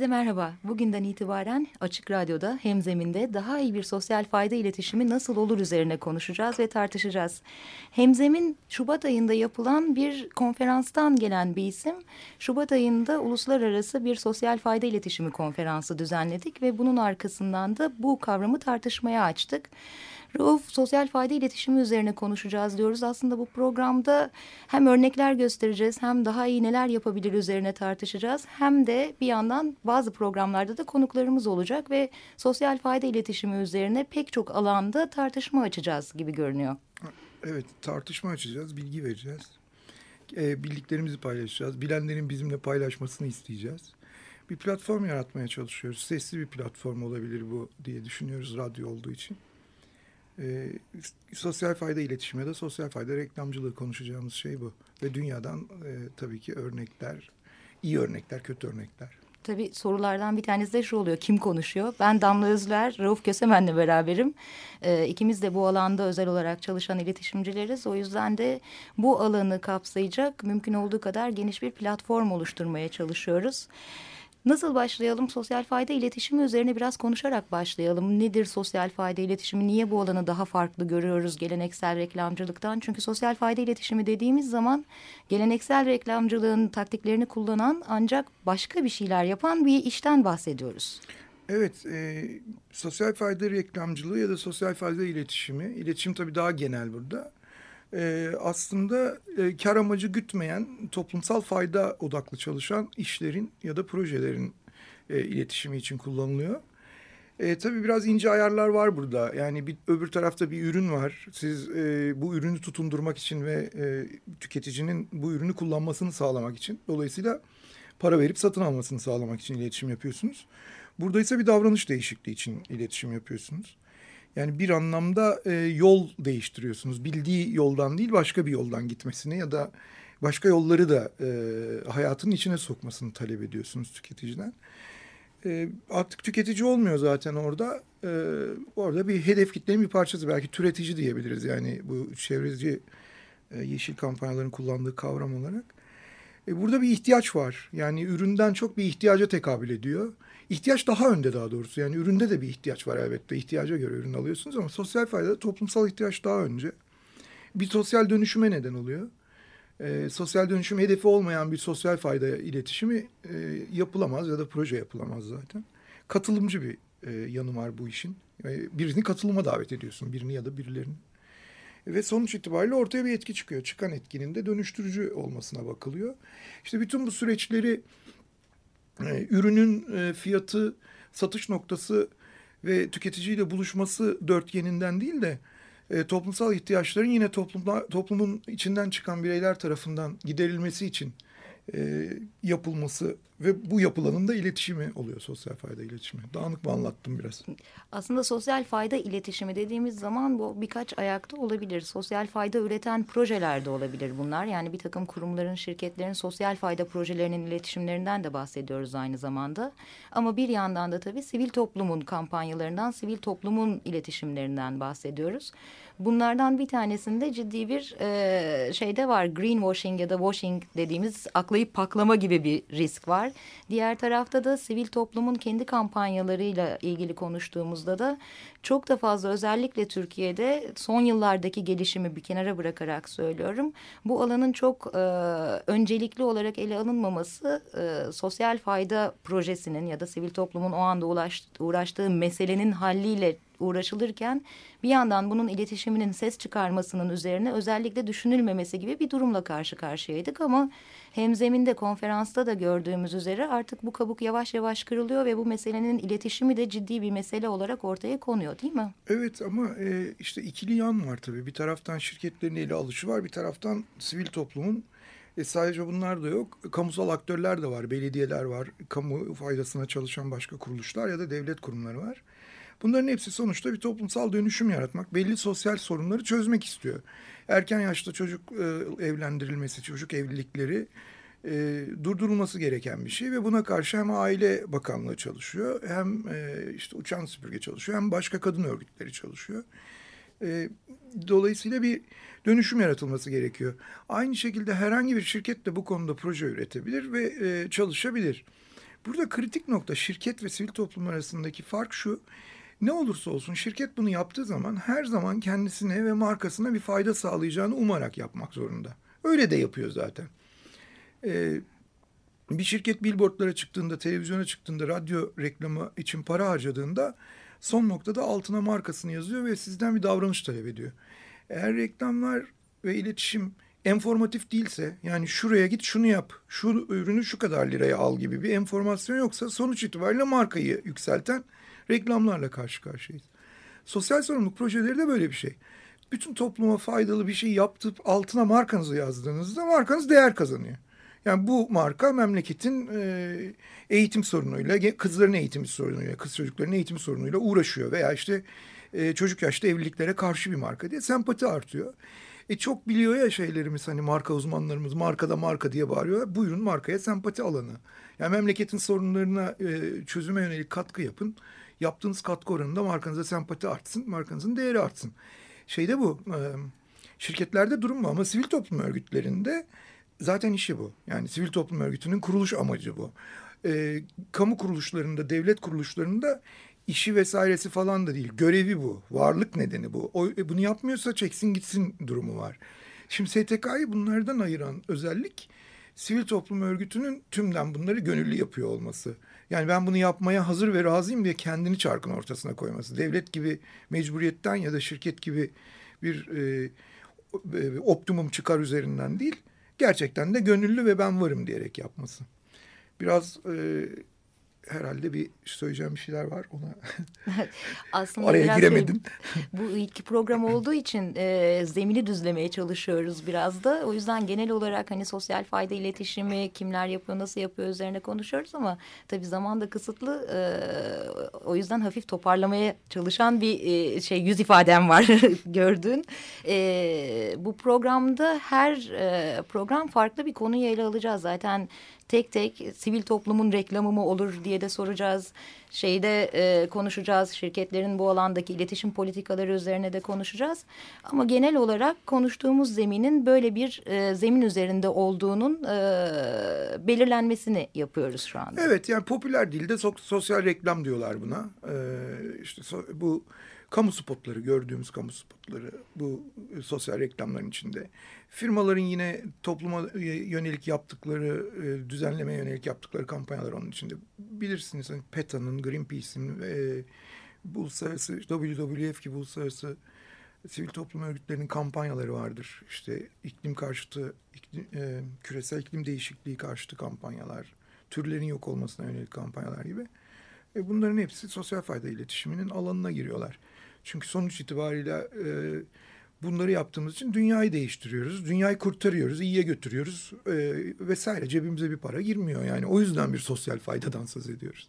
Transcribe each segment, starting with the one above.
Herkese merhaba. Bugünden itibaren Açık Radyo'da hem zeminde daha iyi bir sosyal fayda iletişimi nasıl olur üzerine konuşacağız ve tartışacağız. Hemzemin Şubat ayında yapılan bir konferanstan gelen bir isim. Şubat ayında uluslararası bir sosyal fayda iletişimi konferansı düzenledik ve bunun arkasından da bu kavramı tartışmaya açtık. Rauf sosyal fayda iletişimi üzerine konuşacağız diyoruz. Aslında bu programda hem örnekler göstereceğiz hem daha iyi neler yapabilir üzerine tartışacağız. Hem de bir yandan bazı programlarda da konuklarımız olacak ve sosyal fayda iletişimi üzerine pek çok alanda tartışma açacağız gibi görünüyor. Evet tartışma açacağız, bilgi vereceğiz. E, bildiklerimizi paylaşacağız. Bilenlerin bizimle paylaşmasını isteyeceğiz. Bir platform yaratmaya çalışıyoruz. Sesli bir platform olabilir bu diye düşünüyoruz radyo olduğu için. E, sosyal fayda iletişimi da sosyal fayda reklamcılığı konuşacağımız şey bu. Ve dünyadan e, tabii ki örnekler, iyi örnekler, kötü örnekler. Tabii sorulardan bir tanesi de şu oluyor. Kim konuşuyor? Ben Damla Özler, Rauf Kösemen'le beraberim. Ee, ikimiz de bu alanda özel olarak çalışan iletişimcileriz. O yüzden de bu alanı kapsayacak mümkün olduğu kadar geniş bir platform oluşturmaya çalışıyoruz. Nasıl başlayalım? Sosyal fayda iletişimi üzerine biraz konuşarak başlayalım. Nedir sosyal fayda iletişimi? Niye bu alanı daha farklı görüyoruz geleneksel reklamcılıktan? Çünkü sosyal fayda iletişimi dediğimiz zaman geleneksel reklamcılığın taktiklerini kullanan ancak başka bir şeyler yapan bir işten bahsediyoruz. Evet, e, sosyal fayda reklamcılığı ya da sosyal fayda iletişimi, iletişim tabii daha genel burada e, aslında e, kar amacı gütmeyen toplumsal fayda odaklı çalışan işlerin ya da projelerin e, iletişimi için kullanılıyor. E, tabii biraz ince ayarlar var burada. Yani bir öbür tarafta bir ürün var. Siz e, bu ürünü tutundurmak için ve e, tüketicinin bu ürünü kullanmasını sağlamak için. Dolayısıyla para verip satın almasını sağlamak için iletişim yapıyorsunuz. Burada ise bir davranış değişikliği için iletişim yapıyorsunuz. Yani bir anlamda e, yol değiştiriyorsunuz. Bildiği yoldan değil başka bir yoldan gitmesini ya da başka yolları da e, hayatın içine sokmasını talep ediyorsunuz tüketiciden. E, artık tüketici olmuyor zaten orada. E, orada bir hedef kitlenin bir parçası belki türetici diyebiliriz. Yani bu çevreci e, yeşil kampanyaların kullandığı kavram olarak. E, burada bir ihtiyaç var. Yani üründen çok bir ihtiyaca tekabül ediyor. İhtiyaç daha önde daha doğrusu. Yani üründe de bir ihtiyaç var elbette. İhtiyaca göre ürün alıyorsunuz ama sosyal fayda toplumsal ihtiyaç daha önce. Bir sosyal dönüşüme neden oluyor. E, sosyal dönüşüm hedefi olmayan bir sosyal fayda iletişimi e, yapılamaz ya da proje yapılamaz zaten. Katılımcı bir e, yanı var bu işin. E, birini katılıma davet ediyorsun. Birini ya da birilerini. Ve sonuç itibariyle ortaya bir etki çıkıyor. Çıkan etkinin de dönüştürücü olmasına bakılıyor. İşte bütün bu süreçleri ürünün e, fiyatı, satış noktası ve tüketiciyle buluşması dörtgeninden değil de e, toplumsal ihtiyaçların yine toplumda, toplumun içinden çıkan bireyler tarafından giderilmesi için e, yapılması ve bu yapılanın da iletişimi oluyor sosyal fayda iletişimi. Dağınık mı anlattım biraz? Aslında sosyal fayda iletişimi dediğimiz zaman bu birkaç ayakta olabilir. Sosyal fayda üreten projeler de olabilir bunlar. Yani bir takım kurumların, şirketlerin sosyal fayda projelerinin iletişimlerinden de bahsediyoruz aynı zamanda. Ama bir yandan da tabii sivil toplumun kampanyalarından, sivil toplumun iletişimlerinden bahsediyoruz. Bunlardan bir tanesinde ciddi bir e, şeyde var. Greenwashing ya da washing dediğimiz aklayıp paklama gibi bir risk var. Diğer tarafta da sivil toplumun kendi kampanyalarıyla ilgili konuştuğumuzda da çok da fazla özellikle Türkiye'de son yıllardaki gelişimi bir kenara bırakarak söylüyorum. Bu alanın çok e, öncelikli olarak ele alınmaması e, sosyal fayda projesinin ya da sivil toplumun o anda uğraş, uğraştığı meselenin halliyle uğraşılırken bir yandan bunun iletişiminin ses çıkarmasının üzerine özellikle düşünülmemesi gibi bir durumla karşı karşıyaydık ama hemzeminde konferansta da gördüğümüz üzere artık bu kabuk yavaş yavaş kırılıyor ve bu meselenin iletişimi de ciddi bir mesele olarak ortaya konuyor değil mi? Evet ama e, işte ikili yan var tabii. Bir taraftan şirketlerin ele alışı var, bir taraftan sivil toplumun e sadece bunlar da yok. Kamusal aktörler de var. Belediyeler var. Kamu faydasına çalışan başka kuruluşlar ya da devlet kurumları var. Bunların hepsi sonuçta bir toplumsal dönüşüm yaratmak, belli sosyal sorunları çözmek istiyor. Erken yaşta çocuk e, evlendirilmesi, çocuk evlilikleri e, durdurulması gereken bir şey ve buna karşı hem Aile Bakanlığı çalışıyor, hem e, işte uçan süpürge çalışıyor, hem başka kadın örgütleri çalışıyor. E, dolayısıyla bir dönüşüm yaratılması gerekiyor. Aynı şekilde herhangi bir şirket de bu konuda proje üretebilir ve e, çalışabilir. Burada kritik nokta şirket ve sivil toplum arasındaki fark şu. Ne olursa olsun şirket bunu yaptığı zaman her zaman kendisine ve markasına bir fayda sağlayacağını umarak yapmak zorunda. Öyle de yapıyor zaten. Ee, bir şirket billboardlara çıktığında, televizyona çıktığında, radyo reklamı için para harcadığında son noktada altına markasını yazıyor ve sizden bir davranış talep ediyor. Eğer reklamlar ve iletişim enformatif değilse yani şuraya git şunu yap, şu ürünü şu kadar liraya al gibi bir enformasyon yoksa sonuç itibariyle markayı yükselten reklamlarla karşı karşıyayız. Sosyal sorumluluk projeleri de böyle bir şey. Bütün topluma faydalı bir şey yaptıp altına markanızı yazdığınızda markanız değer kazanıyor. Yani bu marka memleketin e, eğitim sorunuyla, kızların eğitim sorunuyla, kız çocukların eğitim sorunuyla uğraşıyor veya işte e, çocuk yaşta evliliklere karşı bir marka diye sempati artıyor. E çok biliyor ya şeylerimiz hani marka uzmanlarımız markada marka diye bağırıyor. Buyurun markaya sempati alanı. Yani memleketin sorunlarına e, çözüme yönelik katkı yapın. Yaptığınız katkı oranında markanıza sempati artsın, markanızın değeri artsın. Şeyde bu, şirketlerde durum bu ama sivil toplum örgütlerinde zaten işi bu. Yani sivil toplum örgütünün kuruluş amacı bu. Kamu kuruluşlarında, devlet kuruluşlarında işi vesairesi falan da değil. Görevi bu. Varlık nedeni bu. O, e, bunu yapmıyorsa çeksin gitsin durumu var. Şimdi STK'yı bunlardan ayıran özellik sivil toplum örgütünün tümden bunları gönüllü yapıyor olması. Yani ben bunu yapmaya hazır ve razıyım diye kendini çarkın ortasına koyması. Devlet gibi mecburiyetten ya da şirket gibi bir e, e, optimum çıkar üzerinden değil. Gerçekten de gönüllü ve ben varım diyerek yapması. Biraz e, herhalde bir söyleyeceğim bir şeyler var ona. Aslında Araya giremedim. Şey, bu ilk program olduğu için e, zemini düzlemeye çalışıyoruz biraz da. O yüzden genel olarak hani sosyal fayda iletişimi kimler yapıyor nasıl yapıyor üzerine konuşuyoruz ama tabii zaman da kısıtlı. E, o yüzden hafif toparlamaya çalışan bir e, şey yüz ifadem var gördüğün. E, bu programda her e, program farklı bir konuyu ele alacağız. Zaten tek tek sivil toplumun reklamı mı olur diye de soracağız. Şeyde e, konuşacağız. Şirketlerin bu alandaki iletişim politikaları üzerine de konuşacağız. Ama genel olarak konuştuğumuz zeminin böyle bir e, zemin üzerinde olduğunun e, belirlenmesini yapıyoruz şu anda. Evet yani popüler dilde sosyal reklam diyorlar buna. Ee, işte so bu kamu spotları gördüğümüz kamu spotları bu e, sosyal reklamların içinde. Firmaların yine topluma yönelik yaptıkları, e, düzenlemeye yönelik yaptıkları kampanyalar onun içinde. Bilirsiniz hani PETA'nın, Greenpeace'in, e, uluslararası WWF gibi uluslararası sivil toplum örgütlerinin kampanyaları vardır. İşte iklim karşıtı, iklim, e, küresel iklim değişikliği karşıtı kampanyalar, türlerin yok olmasına yönelik kampanyalar gibi. E bunların hepsi sosyal fayda iletişiminin alanına giriyorlar. Çünkü sonuç itibariyle e, bunları yaptığımız için dünyayı değiştiriyoruz. Dünyayı kurtarıyoruz, iyiye götürüyoruz e, vesaire. Cebimize bir para girmiyor yani. O yüzden bir sosyal faydadan söz ediyoruz.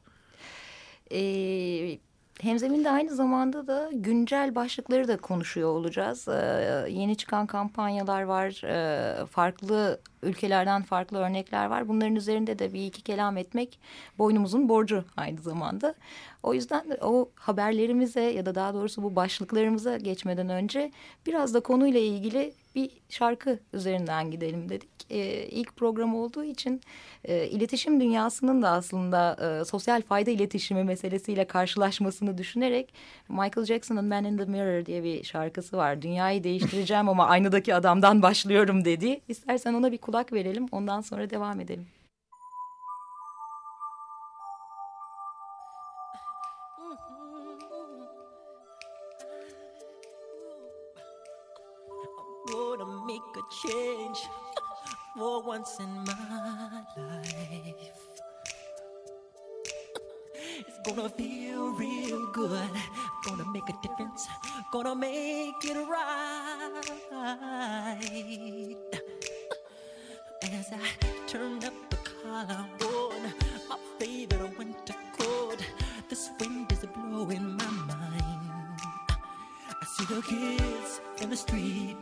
Ee, Hemzeminde aynı zamanda da güncel başlıkları da konuşuyor olacağız. Ee, yeni çıkan kampanyalar var, ee, farklı ülkelerden farklı örnekler var. Bunların üzerinde de bir iki kelam etmek boynumuzun borcu aynı zamanda. O yüzden o haberlerimize ya da daha doğrusu bu başlıklarımıza geçmeden önce biraz da konuyla ilgili bir şarkı üzerinden gidelim dedik. Ee, ilk program olduğu için e, iletişim dünyasının da aslında e, sosyal fayda iletişimi meselesiyle karşılaşmasını düşünerek Michael Jackson'ın Man in the Mirror diye bir şarkısı var. Dünyayı değiştireceğim ama aynadaki adamdan başlıyorum dedi. İstersen ona bir kulak verelim ondan sonra devam edelim. change for once in my life. It's gonna feel real good. Gonna make a difference. Gonna make it right. As I turn up the collar on my favorite winter coat, this wind is blowing my mind. I see the kids in the street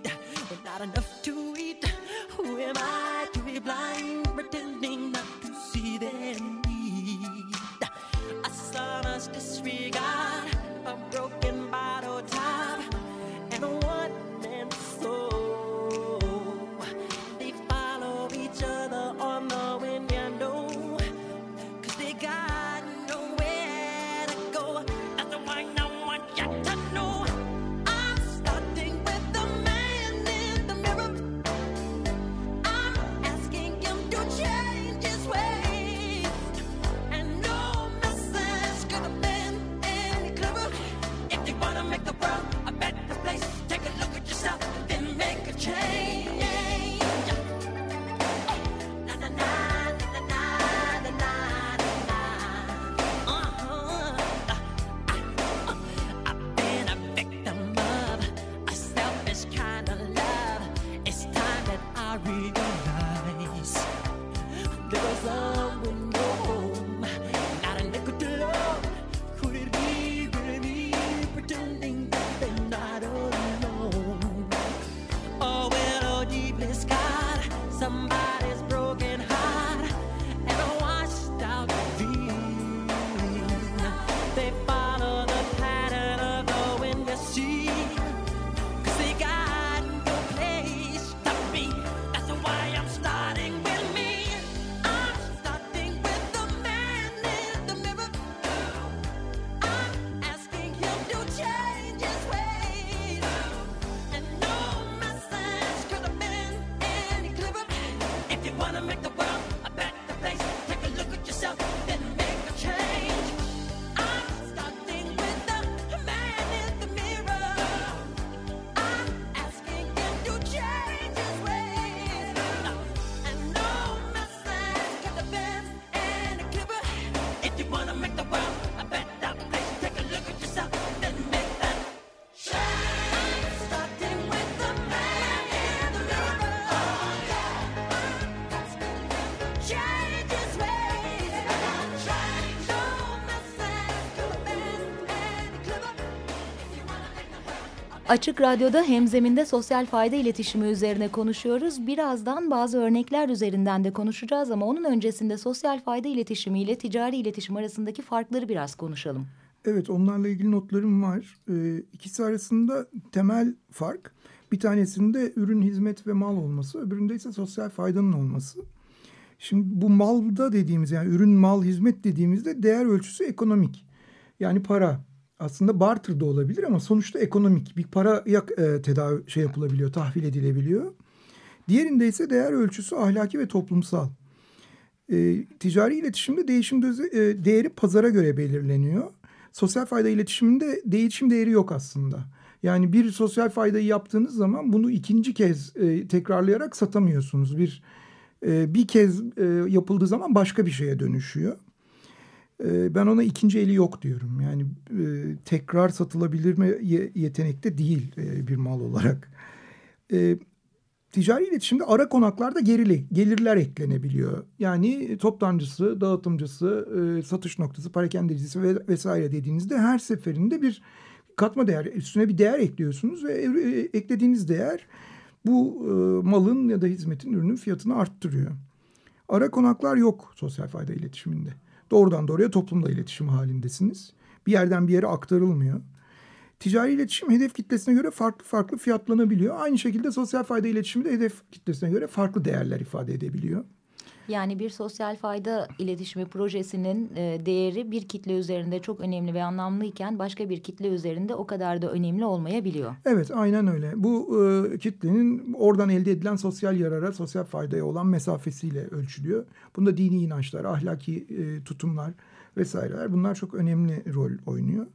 with not enough to eat. Who am I to be blind, pretending not to see their need? A son's disregard, a broken Açık Radyo'da hemzeminde sosyal fayda iletişimi üzerine konuşuyoruz. Birazdan bazı örnekler üzerinden de konuşacağız ama onun öncesinde sosyal fayda iletişimi ile ticari iletişim arasındaki farkları biraz konuşalım. Evet onlarla ilgili notlarım var. Ee, ikisi arasında temel fark bir tanesinde ürün, hizmet ve mal olması. Öbüründe ise sosyal faydanın olması. Şimdi bu malda dediğimiz yani ürün, mal, hizmet dediğimizde değer ölçüsü ekonomik. Yani para. Aslında barter da olabilir ama sonuçta ekonomik. Bir para e, tedavi şey yapılabiliyor, tahvil edilebiliyor. Diğerinde ise değer ölçüsü ahlaki ve toplumsal. E, ticari iletişimde değişim düze, e, değeri pazara göre belirleniyor. Sosyal fayda iletişiminde değişim değeri yok aslında. Yani bir sosyal faydayı yaptığınız zaman bunu ikinci kez e, tekrarlayarak satamıyorsunuz. Bir e, bir kez e, yapıldığı zaman başka bir şeye dönüşüyor. E, ben ona ikinci eli yok diyorum. Yani e, tekrar satılabilir mi yetenekte değil e, bir mal olarak. E, ticari iletişimde ara konaklarda gerili, gelirler eklenebiliyor. Yani toptancısı, dağıtımcısı, e, satış noktası, parakendecisi ve, vesaire dediğinizde her seferinde bir katma değer, üstüne bir değer ekliyorsunuz ve eklediğiniz değer bu malın ya da hizmetin ürünün fiyatını arttırıyor. Ara konaklar yok sosyal fayda iletişiminde. Doğrudan doğruya toplumla iletişim halindesiniz. Bir yerden bir yere aktarılmıyor. Ticari iletişim hedef kitlesine göre farklı farklı fiyatlanabiliyor. Aynı şekilde sosyal fayda iletişimi de hedef kitlesine göre farklı değerler ifade edebiliyor. Yani bir sosyal fayda iletişimi projesinin e, değeri bir kitle üzerinde çok önemli ve anlamlıyken başka bir kitle üzerinde o kadar da önemli olmayabiliyor. Evet aynen öyle. Bu e, kitlenin oradan elde edilen sosyal yarara, sosyal faydaya olan mesafesiyle ölçülüyor. Bunda dini inançlar, ahlaki e, tutumlar vesaireler bunlar çok önemli rol oynuyor.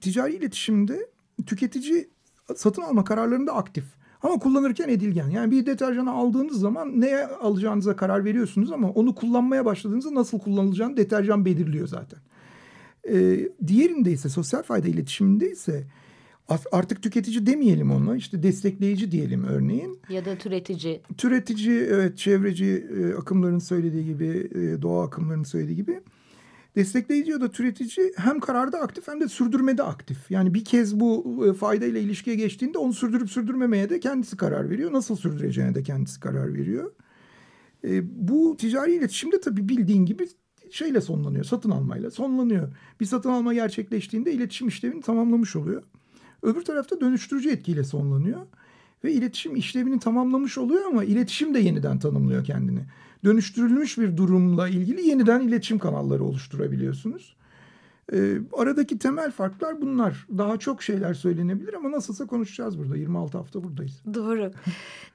Ticari iletişimde tüketici satın alma kararlarında aktif. Ama kullanırken edilgen. Yani bir deterjanı aldığınız zaman neye alacağınıza karar veriyorsunuz ama onu kullanmaya başladığınızda nasıl kullanılacağını deterjan belirliyor zaten. Ee, diğerinde ise sosyal fayda iletişiminde ise artık tüketici demeyelim ona işte destekleyici diyelim örneğin. Ya da türetici. Türetici evet çevreci e, akımların söylediği gibi e, doğa akımlarının söylediği gibi destekleyici ya da türetici hem kararda aktif hem de sürdürmede aktif. Yani bir kez bu e, fayda ile ilişkiye geçtiğinde onu sürdürüp sürdürmemeye de kendisi karar veriyor. Nasıl sürdüreceğine de kendisi karar veriyor. E, bu ticari iletişimde tabii bildiğin gibi şeyle sonlanıyor. Satın almayla sonlanıyor. Bir satın alma gerçekleştiğinde iletişim işlevini tamamlamış oluyor. Öbür tarafta dönüştürücü etkiyle sonlanıyor. Ve iletişim işlevini tamamlamış oluyor ama iletişim de yeniden tanımlıyor kendini. Dönüştürülmüş bir durumla ilgili yeniden iletişim kanalları oluşturabiliyorsunuz. Ee, aradaki temel farklar bunlar. Daha çok şeyler söylenebilir ama nasılsa konuşacağız burada. 26 hafta buradayız. Doğru.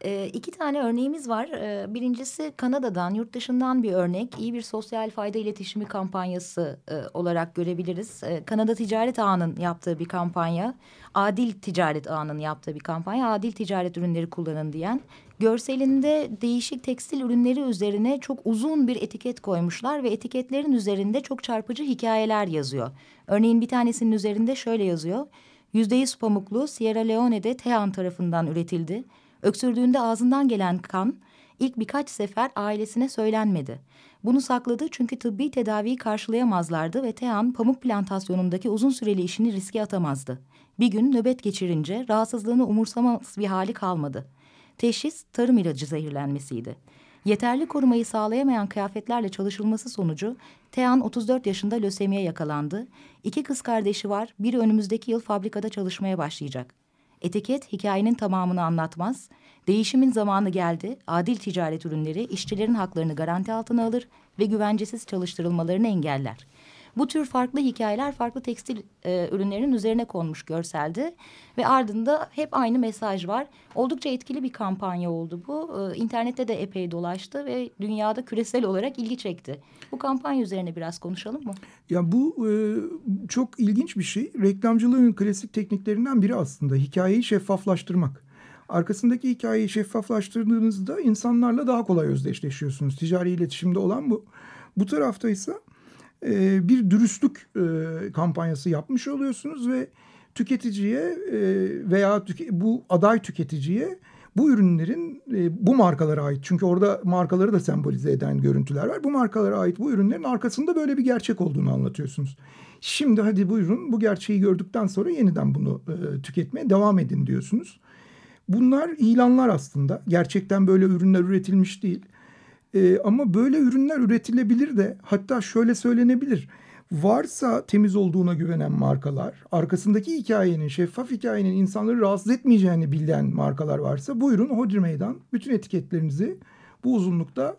Ee, iki tane örneğimiz var. Ee, birincisi Kanada'dan, yurt dışından bir örnek. İyi bir sosyal fayda iletişimi kampanyası e, olarak görebiliriz. Ee, Kanada Ticaret Ağı'nın yaptığı bir kampanya. Adil Ticaret Ağı'nın yaptığı bir kampanya. Adil ticaret ürünleri kullanın diyen. Görselinde değişik tekstil ürünleri üzerine çok uzun bir etiket koymuşlar ve etiketlerin üzerinde çok çarpıcı hikayeler yazıyor. Örneğin bir tanesinin üzerinde şöyle yazıyor. Yüzde yüz pamuklu Sierra Leone'de Tehan tarafından üretildi. Öksürdüğünde ağzından gelen kan ilk birkaç sefer ailesine söylenmedi. Bunu sakladı çünkü tıbbi tedaviyi karşılayamazlardı ve Tehan pamuk plantasyonundaki uzun süreli işini riske atamazdı. Bir gün nöbet geçirince rahatsızlığını umursamaz bir hali kalmadı. Teşhis tarım ilacı zehirlenmesiydi. Yeterli korumayı sağlayamayan kıyafetlerle çalışılması sonucu Tehan 34 yaşında lösemiye yakalandı. İki kız kardeşi var. Biri önümüzdeki yıl fabrikada çalışmaya başlayacak. Etiket hikayenin tamamını anlatmaz. Değişimin zamanı geldi. Adil ticaret ürünleri işçilerin haklarını garanti altına alır ve güvencesiz çalıştırılmalarını engeller. Bu tür farklı hikayeler farklı tekstil e, ürünlerinin üzerine konmuş görselde ve ardında hep aynı mesaj var. Oldukça etkili bir kampanya oldu bu. E, internette de epey dolaştı ve dünyada küresel olarak ilgi çekti. Bu kampanya üzerine biraz konuşalım mı? Ya bu e, çok ilginç bir şey. Reklamcılığın klasik tekniklerinden biri aslında hikayeyi şeffaflaştırmak. Arkasındaki hikayeyi şeffaflaştırdığınızda insanlarla daha kolay özdeşleşiyorsunuz. Ticari iletişimde olan bu. Bu tarafta ise bir dürüstlük kampanyası yapmış oluyorsunuz ve tüketiciye veya bu aday tüketiciye bu ürünlerin bu markalara ait çünkü orada markaları da sembolize eden görüntüler var. Bu markalara ait bu ürünlerin arkasında böyle bir gerçek olduğunu anlatıyorsunuz. Şimdi hadi buyurun bu gerçeği gördükten sonra yeniden bunu e, tüketmeye devam edin diyorsunuz. Bunlar ilanlar aslında. Gerçekten böyle ürünler üretilmiş değil. E, ama böyle ürünler üretilebilir de hatta şöyle söylenebilir. Varsa temiz olduğuna güvenen markalar, arkasındaki hikayenin, şeffaf hikayenin insanları rahatsız etmeyeceğini bilen markalar varsa buyurun hodri meydan bütün etiketlerinizi bu uzunlukta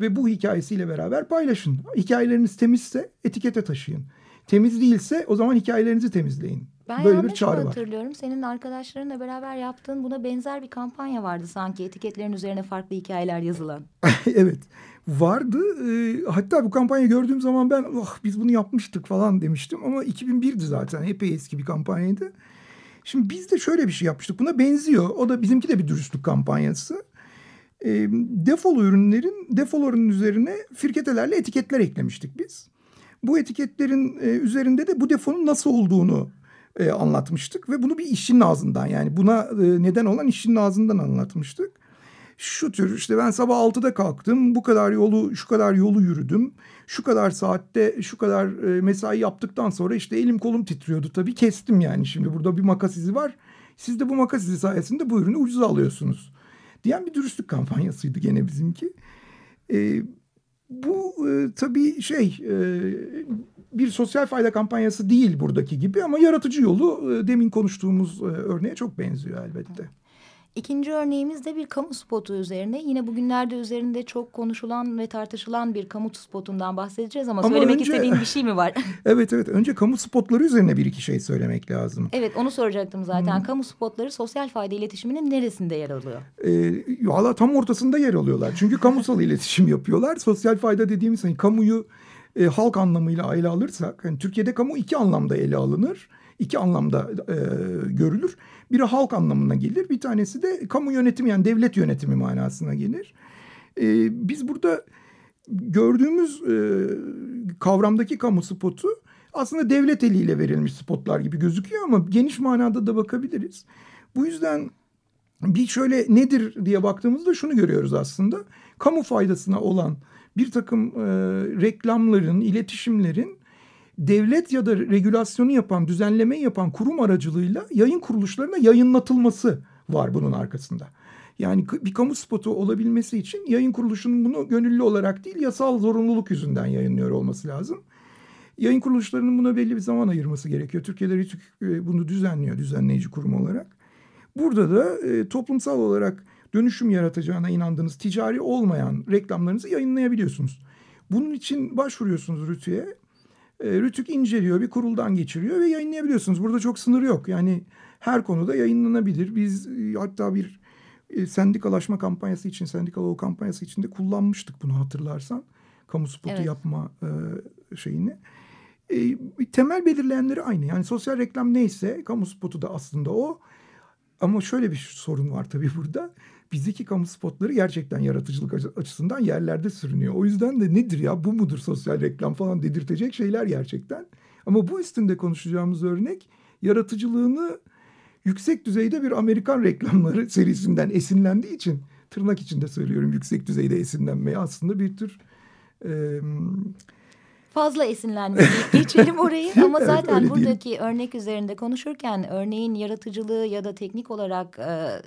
ve bu hikayesiyle beraber paylaşın. Hikayeleriniz temizse etikete taşıyın. Temiz değilse o zaman hikayelerinizi temizleyin. Ben Böyle bir çağrı var. hatırlıyorum? Senin arkadaşlarınla beraber yaptığın buna benzer bir kampanya vardı sanki. Etiketlerin üzerine farklı hikayeler yazılan. evet vardı. Ee, hatta bu kampanya gördüğüm zaman ben oh, biz bunu yapmıştık falan demiştim. Ama 2001'di zaten epey eski bir kampanyaydı. Şimdi biz de şöyle bir şey yapmıştık. Buna benziyor. O da bizimki de bir dürüstlük kampanyası. E, defolu ürünlerin defoların üzerine firketelerle etiketler eklemiştik biz. Bu etiketlerin e, üzerinde de bu defonun nasıl olduğunu e, anlatmıştık ve bunu bir işçinin ağzından yani buna e, neden olan işçinin ağzından anlatmıştık. Şu tür işte ben sabah 6'da kalktım bu kadar yolu şu kadar yolu yürüdüm. Şu kadar saatte şu kadar e, mesai yaptıktan sonra işte elim kolum titriyordu tabii kestim yani şimdi burada bir makas izi var. Siz de bu makas izi sayesinde bu ürünü ucuza alıyorsunuz diyen bir dürüstlük kampanyasıydı gene bizimki. E, bu e, tabii şey e, bir sosyal fayda kampanyası değil buradaki gibi ama yaratıcı yolu e, demin konuştuğumuz e, örneğe çok benziyor elbette. İkinci örneğimiz de bir kamu spotu üzerine. Yine bugünlerde üzerinde çok konuşulan ve tartışılan bir kamu spotundan bahsedeceğiz ama, Ama söylemek önce- istediğin bir şey mi var? Evet evet önce kamu spotları üzerine bir iki şey söylemek lazım. evet onu soracaktım zaten. Kamu spotları sosyal fayda iletişiminin neresinde yer alıyor? E, valla tam ortasında yer alıyorlar. Çünkü kamusal iletişim yapıyorlar. Sosyal fayda dediğimiz hani kamuyu e, halk anlamıyla ele alırsak hani Türkiye'de kamu iki anlamda ele alınır. İki anlamda e, görülür. Biri halk anlamına gelir. Bir tanesi de kamu yönetimi yani devlet yönetimi manasına gelir. E, biz burada gördüğümüz e, kavramdaki kamu spotu aslında devlet eliyle verilmiş spotlar gibi gözüküyor ama geniş manada da bakabiliriz. Bu yüzden bir şöyle nedir diye baktığımızda şunu görüyoruz aslında. Kamu faydasına olan bir takım e, reklamların, iletişimlerin devlet ya da regülasyonu yapan, düzenlemeyi yapan kurum aracılığıyla yayın kuruluşlarına yayınlatılması var bunun arkasında. Yani bir kamu spotu olabilmesi için yayın kuruluşunun bunu gönüllü olarak değil yasal zorunluluk yüzünden yayınlıyor olması lazım. Yayın kuruluşlarının buna belli bir zaman ayırması gerekiyor. Türkiye'de RTÜK e, bunu düzenliyor düzenleyici kurum olarak. Burada da e, toplumsal olarak dönüşüm yaratacağına inandığınız ticari olmayan reklamlarınızı yayınlayabiliyorsunuz. Bunun için başvuruyorsunuz RTÜK'e. E, RTÜK inceliyor, bir kuruldan geçiriyor ve yayınlayabiliyorsunuz. Burada çok sınır yok. Yani her konuda yayınlanabilir. Biz e, hatta bir e, sendikalaşma kampanyası için, sendikal o kampanyası için de kullanmıştık bunu hatırlarsan. Kamu spotu evet. yapma şeyini. E, temel belirleyenleri aynı. Yani sosyal reklam neyse kamu spotu da aslında o. Ama şöyle bir sorun var tabii burada. Bizdeki kamu spotları gerçekten yaratıcılık açısından yerlerde sürünüyor. O yüzden de nedir ya bu mudur sosyal reklam falan dedirtecek şeyler gerçekten. Ama bu üstünde konuşacağımız örnek yaratıcılığını yüksek düzeyde bir Amerikan reklamları serisinden esinlendiği için tırnak içinde söylüyorum yüksek düzeyde esinlenmeye aslında bir tür... E, fazla esinlenmeyi geçelim orayı ama zaten buradaki değil. örnek üzerinde konuşurken örneğin yaratıcılığı ya da teknik olarak e,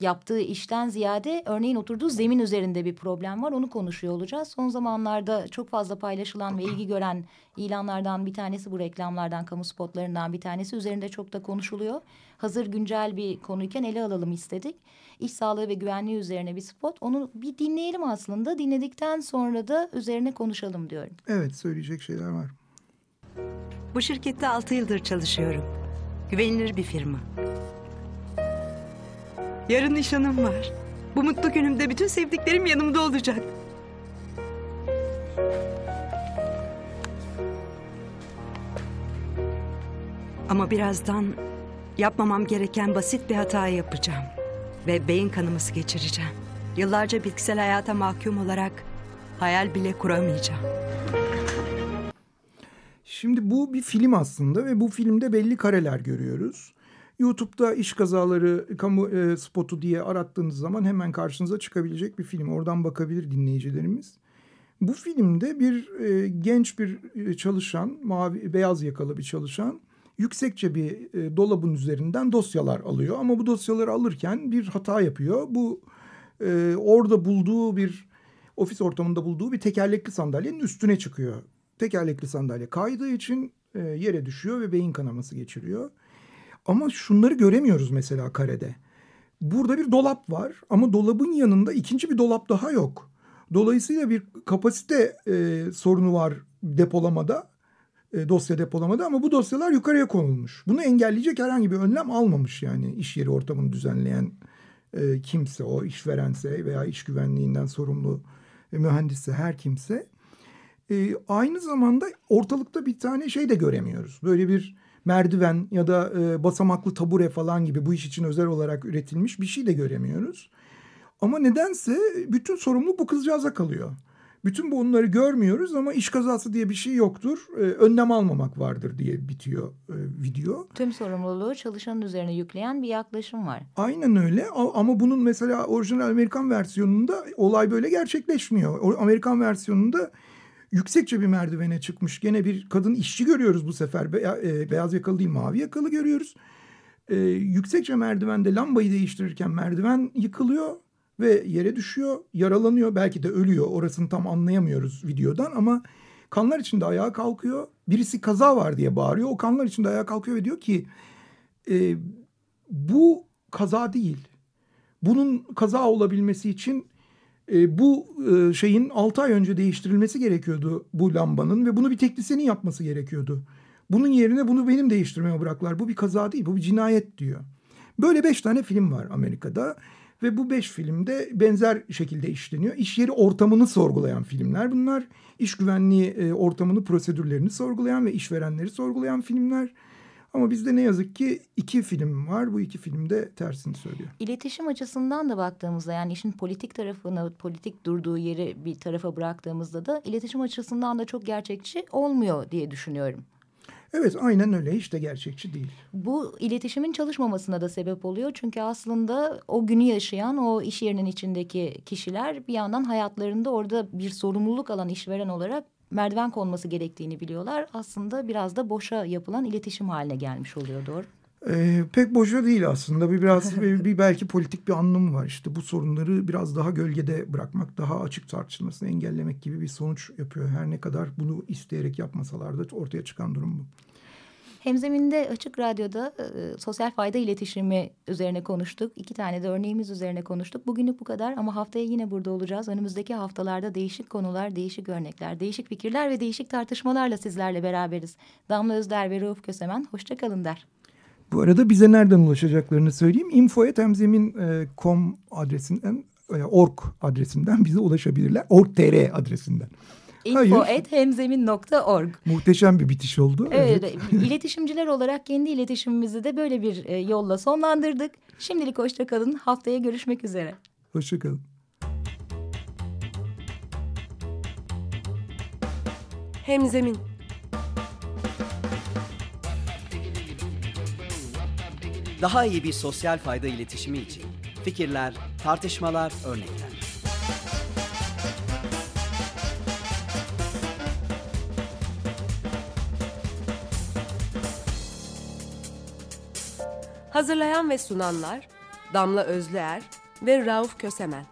yaptığı işten ziyade örneğin oturduğu zemin üzerinde bir problem var. Onu konuşuyor olacağız. Son zamanlarda çok fazla paylaşılan ve ilgi gören ilanlardan bir tanesi bu reklamlardan, kamu spotlarından bir tanesi. Üzerinde çok da konuşuluyor. Hazır güncel bir konuyken ele alalım istedik. İş sağlığı ve güvenliği üzerine bir spot. Onu bir dinleyelim aslında. Dinledikten sonra da üzerine konuşalım diyorum. Evet söyleyecek şeyler var. Bu şirkette altı yıldır çalışıyorum. Güvenilir bir firma. Yarın nişanım var. Bu mutlu günümde bütün sevdiklerim yanımda olacak. Ama birazdan yapmamam gereken basit bir hata yapacağım. Ve beyin kanaması geçireceğim. Yıllarca bitkisel hayata mahkum olarak hayal bile kuramayacağım. Şimdi bu bir film aslında ve bu filmde belli kareler görüyoruz. YouTube'da iş kazaları kamu e, spotu diye arattığınız zaman hemen karşınıza çıkabilecek bir film. Oradan bakabilir dinleyicilerimiz. Bu filmde bir e, genç bir e, çalışan, mavi beyaz yakalı bir çalışan yüksekçe bir e, dolabın üzerinden dosyalar alıyor. Ama bu dosyaları alırken bir hata yapıyor. Bu e, orada bulduğu bir ofis ortamında bulduğu bir tekerlekli sandalyenin üstüne çıkıyor. Tekerlekli sandalye kaydığı için e, yere düşüyor ve beyin kanaması geçiriyor. Ama şunları göremiyoruz mesela karede. Burada bir dolap var ama dolabın yanında ikinci bir dolap daha yok. Dolayısıyla bir kapasite e, sorunu var depolamada, e, dosya depolamada ama bu dosyalar yukarıya konulmuş. Bunu engelleyecek herhangi bir önlem almamış yani iş yeri ortamını düzenleyen e, kimse, o işverense veya iş güvenliğinden sorumlu e, mühendisse her kimse. E, aynı zamanda ortalıkta bir tane şey de göremiyoruz. Böyle bir merdiven ya da e, basamaklı tabure falan gibi bu iş için özel olarak üretilmiş bir şey de göremiyoruz. Ama nedense bütün sorumluluk bu kızcağıza kalıyor. Bütün bunları görmüyoruz ama iş kazası diye bir şey yoktur. Ee, önlem almamak vardır diye bitiyor e, video. Tüm sorumluluğu çalışanın üzerine yükleyen bir yaklaşım var. Aynen öyle ama bunun mesela orijinal Amerikan versiyonunda olay böyle gerçekleşmiyor. O Amerikan versiyonunda yüksekçe bir merdivene çıkmış. Gene bir kadın işçi görüyoruz bu sefer. Be e, beyaz yakalı değil mavi yakalı görüyoruz. E, yüksekçe merdivende lambayı değiştirirken merdiven yıkılıyor ve yere düşüyor. Yaralanıyor belki de ölüyor. Orasını tam anlayamıyoruz videodan ama kanlar içinde ayağa kalkıyor. Birisi kaza var diye bağırıyor. O kanlar içinde ayağa kalkıyor ve diyor ki e, bu kaza değil. Bunun kaza olabilmesi için e, bu e, şeyin 6 ay önce değiştirilmesi gerekiyordu bu lambanın ve bunu bir teknisyenin yapması gerekiyordu. Bunun yerine bunu benim değiştirmeye bıraklar. Bu bir kaza değil, bu bir cinayet diyor. Böyle beş tane film var Amerika'da ve bu beş filmde benzer şekilde işleniyor. İş yeri ortamını sorgulayan filmler bunlar. İş güvenliği e, ortamını, prosedürlerini sorgulayan ve işverenleri sorgulayan filmler. Ama bizde ne yazık ki iki film var. Bu iki film de tersini söylüyor. İletişim açısından da baktığımızda yani işin politik tarafını, politik durduğu yeri bir tarafa bıraktığımızda da iletişim açısından da çok gerçekçi olmuyor diye düşünüyorum. Evet aynen öyle hiç de gerçekçi değil. Bu iletişimin çalışmamasına da sebep oluyor. Çünkü aslında o günü yaşayan o iş yerinin içindeki kişiler bir yandan hayatlarında orada bir sorumluluk alan işveren olarak merdiven konması gerektiğini biliyorlar. Aslında biraz da boşa yapılan iletişim haline gelmiş oluyor doğru. Ee, pek boşa değil aslında. Bir biraz bir, belki politik bir anlamı var. İşte bu sorunları biraz daha gölgede bırakmak, daha açık tartışılmasını engellemek gibi bir sonuç yapıyor. Her ne kadar bunu isteyerek yapmasalar da ortaya çıkan durum bu. Hemzeminde Açık Radyo'da e, sosyal fayda iletişimi üzerine konuştuk. İki tane de örneğimiz üzerine konuştuk. Bugünlük bu kadar ama haftaya yine burada olacağız. Önümüzdeki haftalarda değişik konular, değişik örnekler, değişik fikirler ve değişik tartışmalarla sizlerle beraberiz. Damla Özder ve Rauf Kösemen hoşçakalın der. Bu arada bize nereden ulaşacaklarını söyleyeyim. info.temzemin.com adresinden, e, org adresinden bize ulaşabilirler. org.tr adresinden. info.hemzemin.org Muhteşem bir bitiş oldu. Evet, iletişimciler olarak kendi iletişimimizi de böyle bir e, yolla sonlandırdık. Şimdilik hoşçakalın. Haftaya görüşmek üzere. Hoşçakalın. Hemzemin Daha iyi bir sosyal fayda iletişimi için fikirler, tartışmalar, örnekler. Hazırlayan ve sunanlar Damla Özlüer ve Rauf Kösemen